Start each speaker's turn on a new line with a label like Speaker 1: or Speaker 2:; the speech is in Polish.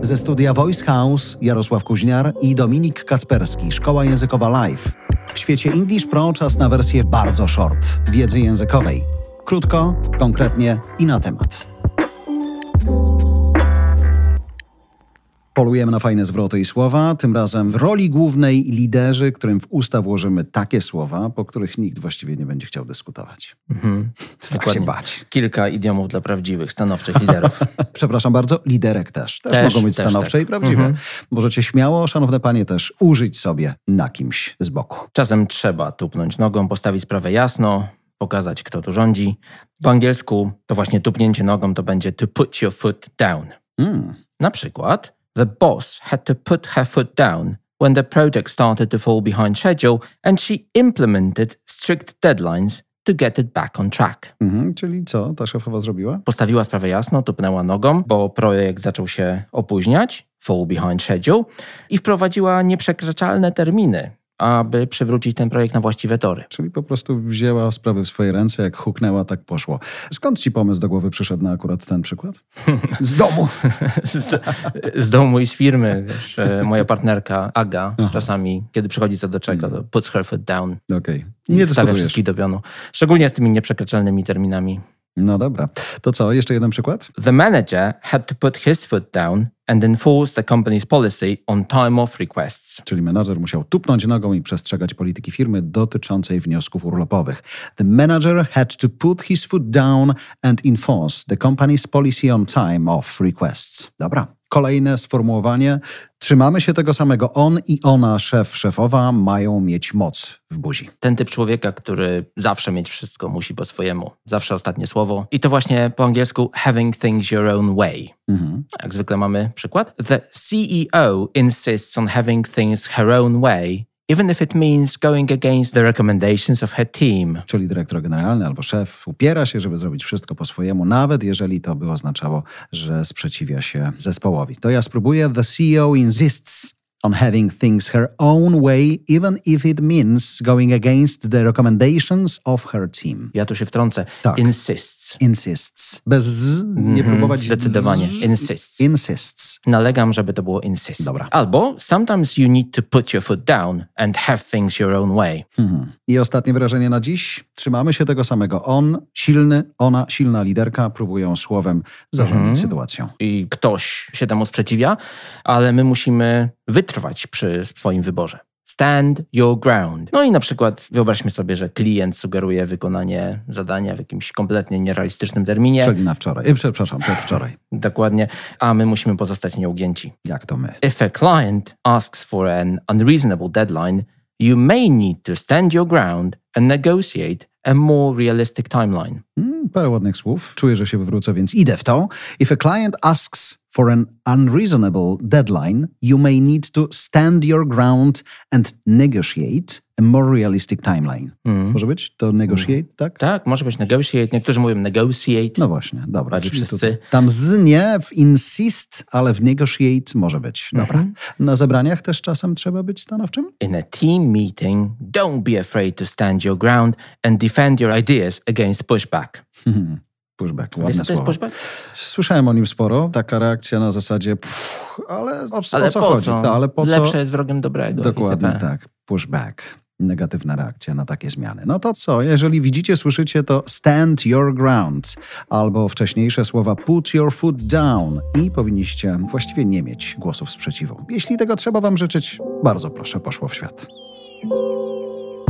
Speaker 1: Ze studia Voice House Jarosław Kuźniar i Dominik Kacperski, Szkoła Językowa Live. W świecie English Pro czas na wersję bardzo short, wiedzy językowej. Krótko, konkretnie i na temat. Polujemy na fajne zwroty i słowa, tym razem w roli głównej liderzy, którym w usta włożymy takie słowa, po których nikt właściwie nie będzie chciał dyskutować. Mhm. Strach się bać.
Speaker 2: Kilka idiomów dla prawdziwych, stanowczych liderów.
Speaker 1: Przepraszam bardzo, liderek też. Też,
Speaker 2: Też,
Speaker 1: mogą być
Speaker 2: też
Speaker 1: stanowcze
Speaker 2: tak.
Speaker 1: i prawdziwe. Możecie śmiało, szanowne panie, też użyć sobie na kimś z boku.
Speaker 2: Czasem trzeba tupnąć nogą, postawić sprawę jasno, pokazać, kto tu rządzi. Po angielsku to właśnie tupnięcie nogą to będzie to put your foot down.
Speaker 1: Mm.
Speaker 2: Na przykład, the boss had to put her foot down when the project started to fall behind schedule and she implemented strict deadlines to get it back on track.
Speaker 1: Mhm. Czyli co ta szefowa zrobiła?
Speaker 2: Postawiła sprawę jasno, tupnęła nogą, bo projekt zaczął się opóźniać, fall behind schedule, i wprowadziła nieprzekraczalne terminy, aby przywrócić ten projekt na właściwe tory.
Speaker 1: Czyli po prostu wzięła sprawy w swoje ręce, jak huknęła, tak poszło. Skąd ci pomysł do głowy przyszedł na akurat ten przykład? Z domu.
Speaker 2: z, z domu i z firmy. Wiesz, e, moja partnerka Aga czasami, kiedy przychodzi co do czego, to puts her foot down.
Speaker 1: Okej.
Speaker 2: i
Speaker 1: Nie
Speaker 2: stawia
Speaker 1: dyskutujesz.
Speaker 2: wszystkich do pionu. Szczególnie z tymi nieprzekraczalnymi terminami.
Speaker 1: No dobra. To co, jeszcze jeden przykład?
Speaker 2: The manager had to put his foot down and enforce the company's policy on time off requests.
Speaker 1: Czyli menadżer musiał tupnąć nogą i przestrzegać polityki firmy dotyczącej wniosków urlopowych. The manager had to put his foot down and enforce the company's policy on time off requests. Dobra. Kolejne sformułowanie. Trzymamy się tego samego. On i ona, szef, szefowa, mają mieć moc w buzi.
Speaker 2: Ten typ człowieka, który zawsze mieć wszystko musi po swojemu. Zawsze ostatnie słowo. I to właśnie po angielsku having things your own way.
Speaker 1: Mhm.
Speaker 2: Jak zwykle mamy przykład. The CEO insists on having things her own way, even if it means going against the recommendations of her team.
Speaker 1: Czyli dyrektor generalny albo szef upiera się, żeby zrobić wszystko po swojemu, nawet jeżeli to by oznaczało, że sprzeciwia się zespołowi. To ja spróbuję. The CEO insists on having things her own way, even if it means going against the recommendations of her team.
Speaker 2: Ja tu się wtrącę.
Speaker 1: Tak.
Speaker 2: Insists.
Speaker 1: Insists. Bez z, nie
Speaker 2: Mhm,
Speaker 1: próbować
Speaker 2: Zdecydowanie.
Speaker 1: z.
Speaker 2: Insists.
Speaker 1: Insists.
Speaker 2: Nalegam, żeby to było insist.
Speaker 1: Dobra.
Speaker 2: Albo sometimes you need to put your foot down and have things your own way.
Speaker 1: Mhm. I ostatnie wrażenie na dziś. Trzymamy się tego samego. On, silny, ona, silna liderka, próbują słowem zarządzić
Speaker 2: Mhm.
Speaker 1: sytuacją.
Speaker 2: I ktoś się temu sprzeciwia, ale my musimy wytrwać przy swoim wyborze. Stand your ground. No i na przykład wyobraźmy sobie, że klient sugeruje wykonanie zadania w jakimś kompletnie nierealistycznym terminie.
Speaker 1: Czyli na wczoraj. E, przepraszam, przedwczoraj.
Speaker 2: Dokładnie, a my musimy pozostać nieugięci.
Speaker 1: Jak to my?
Speaker 2: If a client asks for an unreasonable deadline, you may need to stand your ground and negotiate a more realistic timeline.
Speaker 1: Mm, parę ładnych słów. Czuję, że się wywrócę, więc idę w to. If a client asks for an unreasonable deadline, you may need to stand your ground and negotiate a more realistic timeline. Może być to negotiate, tak?
Speaker 2: Tak, może być negotiate. Niektórzy mówią negotiate.
Speaker 1: No właśnie, dobra.
Speaker 2: Bardziej wszyscy.
Speaker 1: Tam z nie, w insist, ale w negotiate może być. Dobra.
Speaker 2: Mhm.
Speaker 1: Na zebraniach też czasem trzeba być stanowczym?
Speaker 2: In a team meeting, don't be afraid to stand your ground and defend your ideas against pushback.
Speaker 1: Pushback,
Speaker 2: Wiesz,
Speaker 1: ładne
Speaker 2: co to jest
Speaker 1: słowo.
Speaker 2: pushback?
Speaker 1: Słyszałem o nim sporo. Taka reakcja na zasadzie, pff, ale o,
Speaker 2: Ale
Speaker 1: o co
Speaker 2: po
Speaker 1: chodzi?
Speaker 2: co?
Speaker 1: Ta, ale po co?
Speaker 2: Lepsze jest wrogiem dobrego.
Speaker 1: Dokładnie
Speaker 2: itp.
Speaker 1: tak. Pushback. Negatywna reakcja na takie zmiany. No to co? Jeżeli widzicie, słyszycie to stand your ground albo wcześniejsze słowa put your foot down i powinniście właściwie nie mieć głosów sprzeciwu. Jeśli tego trzeba wam życzyć, bardzo proszę, poszło w świat.